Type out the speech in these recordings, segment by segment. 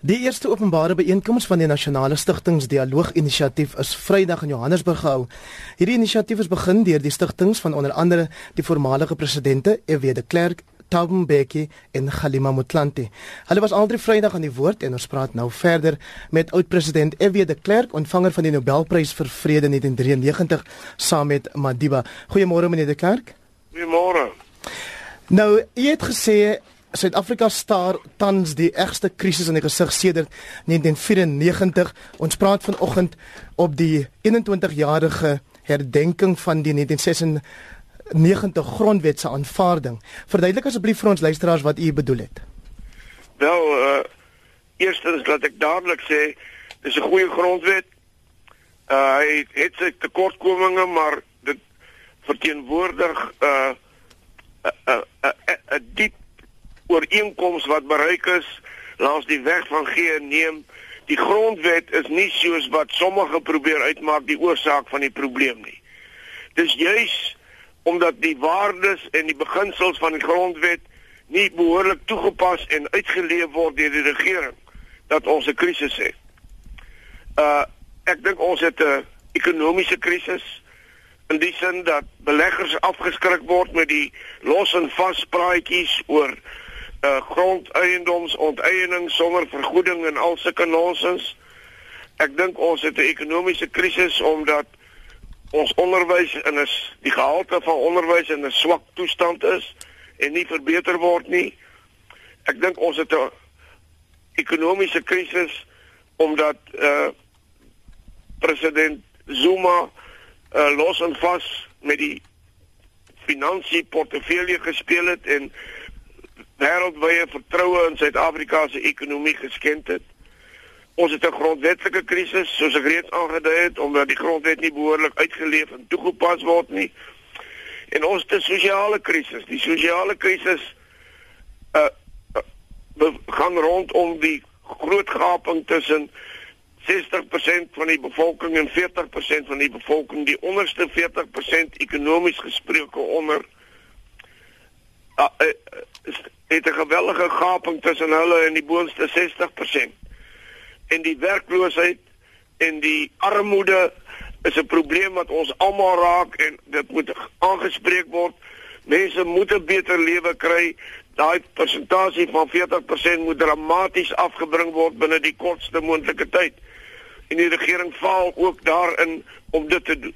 Die eerste openbare byeenkoms van die Nasionale Stigtings Dialoog Inisiatief is Vrydag in Johannesburg gehou. Hierdie inisiatief is begin deur die stigtings van onder andere die voormalige presidente F.W. de Klerk, Thabo Mbeki en Kgalema Motlanthe. Hulle was altyd Vrydag aan die woord en ons praat nou verder met oud-president F.W. de Klerk, ontvanger van die Nobelprys vir Vrede in 1993 saam met Madiba. Goeiemôre meneer de Klerk. Goeiemôre. Nou, u het gesê Suid-Afrika staar tans die ergste krisis in die gesig sedert 1994. Ons praat vanoggend op die 21-jarige herdenking van die 1996 grondwet se aanvaarding. Verduidelik asseblief vir ons luisteraars wat u bedoel het. Wel, uh eerstens laat ek dadelik sê dis 'n goeie grondwet. Uh hy het sy tekortkominge, maar dit verteenwoordig uh 'n 'n 'n diep ooreenkoms wat bereik is langs die weg van gee en neem. Die grondwet is nie soos wat sommige probeer uitmaak die oorsaak van die probleem nie. Dis juis omdat die waardes en die beginsels van die grondwet nie behoorlik toegepas en uitgeleef word deur die regering dat ons 'n krisis het. Uh ek dink ons het 'n ekonomiese krisis in die sin dat beleggers afgeskrik word met die los en vas praatjies oor uh, grondeiendomsonteiening sonder vergoeding en al sulke nonsens. Ek dink ons het 'n ekonomiese krisis omdat ons onderwys in 'n die gehalte van onderwys in 'n swak toestand is en nie verbeter word nie. Ek dink ons het 'n ekonomiese krisis omdat uh president Zuma uh, los en vas met die finansie portefeulje gespeel het en wêreldwye vertroue in Suid-Afrika se ekonomie geskend het. Ons het 'n grondwetlike krisis, soos ek reeds aangedui het, omdat die grondwet nie behoorlik uitgeleef en toegepas word nie. En ons het 'n sosiale krisis. Die sosiale krisis uh, uh gaan rondom die groot gaping tussen 60% van die bevolking en 40% van die bevolking, die onderste 40% ekonomies gesproke onder uh, uh, het 'n geweldige gaping tussen hulle en die boonste 60%. En die werkloosheid en die armoede is 'n probleem wat ons almal raak en dit moet aangespreek word. Mense moet 'n beter lewe kry. Daai persentasie van 40% moet dramaties afgebring word binne die kortste moontlike tyd. En die regering faal ook daarin om dit te doen.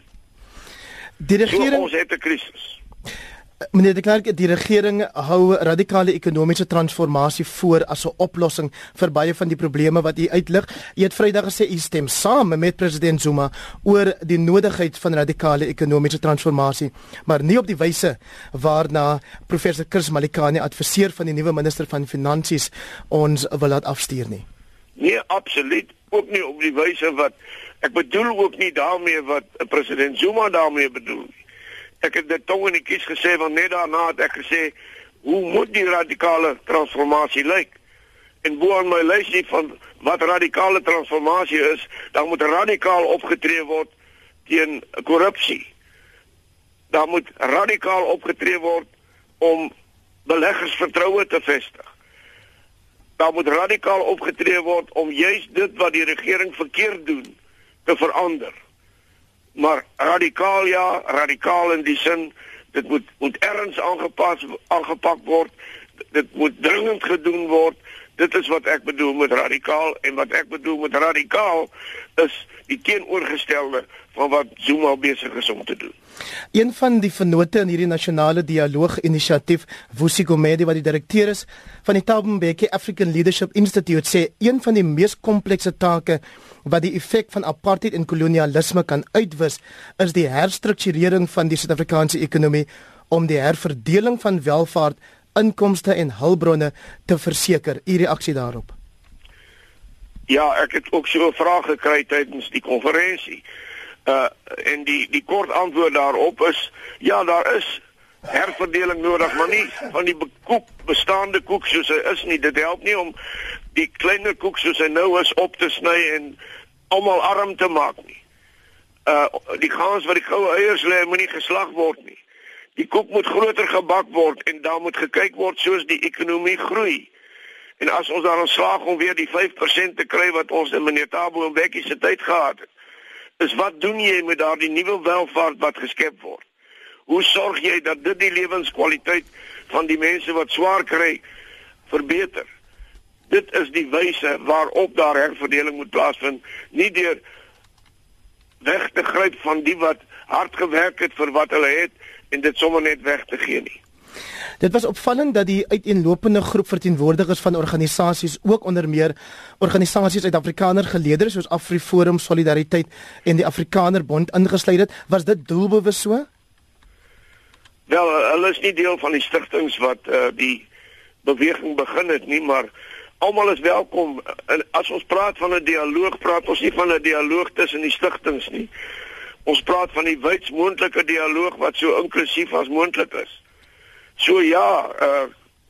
Die regering so, ons het 'n krisis. Meneer de Klerk, die regering hou radikale ekonomiese transformasie voor as 'n oplossing vir baie van die probleme wat u uitlig. U het Vrydag gesê u stem saam met president Zuma oor die nodigheid van radikale ekonomiese transformasie, maar nie op die wyse waarna professor Chris Malikane adviseer van die nuwe minister van finansies ons wil laat afstuur nie. Nee, absoluut ook nie op die wyse wat ek bedoel ook nie daarmee wat president Zuma daarmee bedoel nie ek het dit tong in die kies gesê want net daarna het ek gesê hoe moet die radikale transformasie lyk? En bo aan my lysie van wat radikale transformasie is, dan moet radikaal opgetree word teen korrupsie. Daar moet radikaal opgetree word om beleggers vertroue te vestig. Daar moet radikaal opgetree word om juis dit wat die regering verkeerd doen te verander maar radikaal ja, radikaal in die sin dit moet moet erns aangepas aangepak word. Dit moet dringend gedoen word. Dit is wat ek bedoel met radikaal en wat ek bedoel met radikaal is die teenoorgestelde van wat Zuma besig is om te doen. Een van die vennote in hierdie nasionale dialoog inisiatief, Vusi Gomedi wat die direkteur is van die Thabo Mbeki African Leadership Institute sê een van die mees komplekse take wat die effek van apartheid en kolonialisme kan uitwis, is die herstrukturering van die Suid-Afrikaanse ekonomie om die herverdeling van welvaart, inkomste en hulpbronne te verseker. U reaksie daarop? Ja, ek het ook so 'n vraag gekry tydens die konferensie. Uh en die die kort antwoord daarop is ja, daar is herverdeling nodig, maar nie van die koek bestaande koek soos hy is nie. Dit help nie om die kleiner koek soos hy nou is op te sny en almal arm te maak nie. Uh die gans wat die goue eiers lê, moenie geslag word nie. Die koek moet groter gebak word en dan moet gekyk word soos die ekonomie groei En as ons daarin slaag om weer die 5% te kry wat ons in meneer Tabo Mbeki se tyd gehad het, is wat doen jy met daardie nuwe welvaart wat geskep word? Hoe sorg jy dat dit die lewenskwaliteit van die mense wat swaar kry verbeter? Dit is die wyse waarop daar herverdeling moet plaasvind, nie deur weg te gryp van die wat hard gewerk het vir wat hulle het en dit sommer net weg te gee nie. Dit was opvallend dat die uiteenlopende groep verteenwoordigers van organisasies ook onder meer organisasies uit Afrikaner geleedere soos AfriForum Solidariteit en die Afrikaner Bond ingesluit het. Was dit doelbewus so? Wel, hulle is nie deel van die stigtings wat uh, die beweging begin het nie, maar almal is welkom. En as ons praat van 'n dialoog, praat ons nie van 'n dialoog tussen die stigtings nie. Ons praat van die wyds moontlike dialoog wat so inklusief as moontlik is. So ja, uh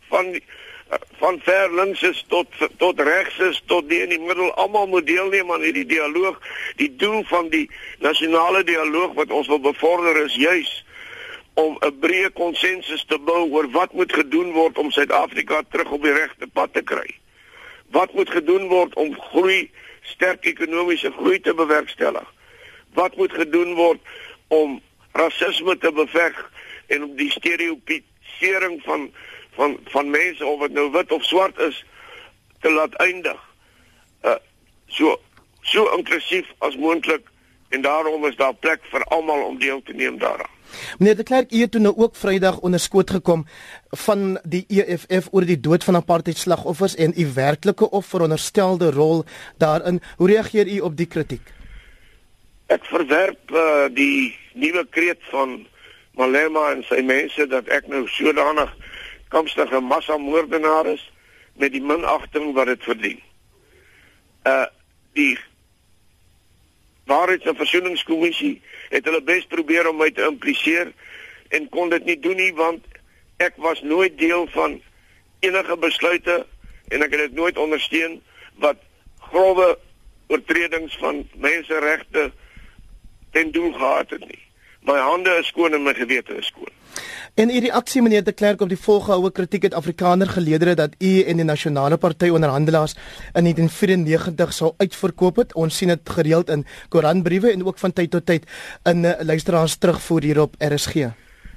van uh, van ver links is tot tot regs is tot die in die middel almal moet deelneem aan hierdie dialoog. Die doel van die nasionale dialoog wat ons wil bevorder is juis om 'n breë konsensus te bou oor wat moet gedoen word om Suid-Afrika terug op die regte pad te kry. Wat moet gedoen word om groei, sterk ekonomiese groei te bewerkstellig? Wat moet gedoen word om rasisme te beveg en om die stereotype sering van van van mense of dit nou wit of swart is te laat eindig. Uh so so inklusief as moontlik en daarom is daar plek vir almal om deel te neem daaraan. Meneer de Klerk, u het toe nou ook Vrydag onder skoot gekom van die EFF oor die dood van apartheid slagoffers en u werklike of veronderstelde rol daarin. Hoe reageer u op die kritiek? Ek verwerp uh, die nuwe kreet van Malema en sy mense dat ek nou sodanig kampstige massamoordenaar is met die minagting wat dit verdien. Uh die Waarheids- en Versoeningskommissie het hulle bes probeer om my te impliseer en kon dit nie doen nie want ek was nooit deel van enige besluite en ek het dit nooit ondersteun wat grouwe oortredings van menseregte ten doel gehad het nie. My hande is skoon en my gewete is skoon. En u reaksie meneer de Klerk op die volgehoue kritiek het Afrikaner geleedere dat u en die nasionale party onderhandelaars in 1994 sou uitverkoop het. Ons sien dit gereeld in koerantbriewe en ook van tyd tot tyd in uh, luisteraars terugvoer hier op RSG.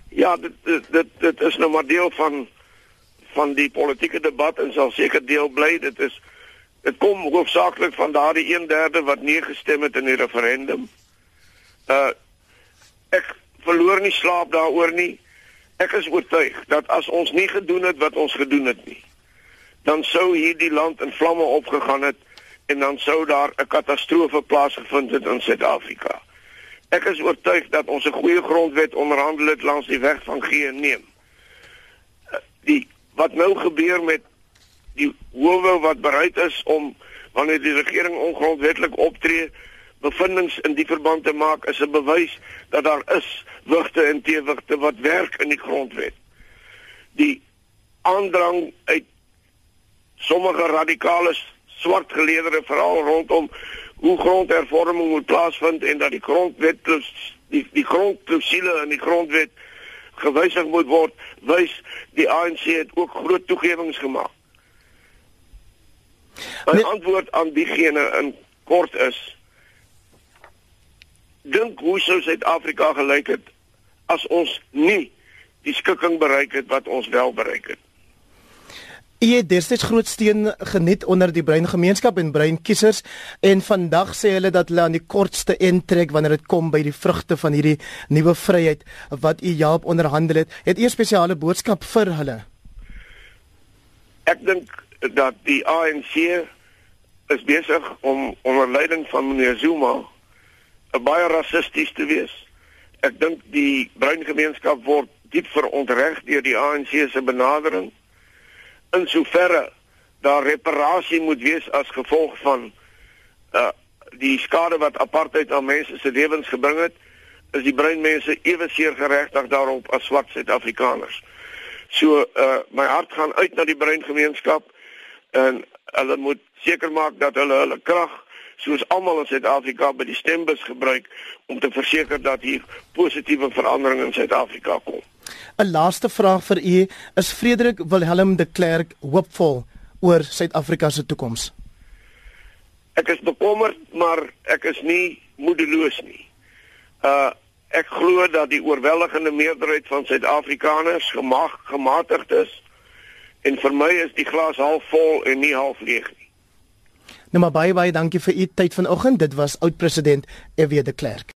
Ja, dit dit dit, dit is nou maar deel van van die politieke debat en sal seker deel bly. Dit is dit kom hoofsaaklik van daardie 1/3 wat nee gestem het in die referendum. Uh ek verloor nie slaap daaroor nie. Ek is oortuig dat as ons nie gedoen het wat ons gedoen het nie, dan sou hierdie land in vlamme opgegaan het en dan sou daar 'n katastrofe plaasgevind het in Suid-Afrika. Ek is oortuig dat ons 'n goeie grondwet onderhandel het langs die weg van gee en neem. Die wat nou gebeur met die howe wat bereid is om wanneer die regering ongrondwettig optree bevindings in die verband te maak is 'n bewys dat daar is wigte en teewigte wat werk in die grondwet. Die aandrang uit sommige radikale swart geleedere veral rondom hoe grondhervorming moet plaasvind en dat die grondwet die die grondklousule in die grondwet gewysig moet word, wys die ANC het ook groot toegewings gemaak. My nee. antwoord aan diegene in kort is dink hoe sou Suid-Afrika gelyk het as ons nie die skikking bereik het wat ons wel bereik het. Jy het destyds groot steun geniet onder die bruin gemeenskap en bruin kiesers en vandag sê hulle dat hulle aan die kortste end trek wanneer dit kom by die vrugte van hierdie nuwe vryheid wat u Jaap onderhandel het. Het u 'n spesiale boodskap vir hulle? Ek dink dat die ANC is besig om onder leiding van meneer Zuma baie rassisties te wees. Ek dink die bruin gemeenskap word diep verontreg deur die ANC se benadering. In soverre daar reparasie moet wees as gevolg van uh die skade wat apartheid aan mense se lewens gebring het, is die bruin mense ewe seer geregtig daarop as swart Suid-Afrikaners. So uh my hart gaan uit na die bruin gemeenskap en hulle moet seker maak dat hulle hulle krag soos almal in Suid-Afrika by die stembus gebruik om te verseker dat hier positiewe verandering in Suid-Afrika kom. 'n laaste vraag vir u, is Frederik Willem de Klerk hoopvol oor Suid-Afrika se toekoms? Ek is bekommerd, maar ek is nie moedeloos nie. Uh ek glo dat die oorweldigende meerderheid van Suid-Afrikaners gemaag gematigd is en vir my is die glas half vol en nie half leeg nie. Nou maar baie baie dankie vir u tyd vanoggend. Dit was oud president F.W. de Klerk.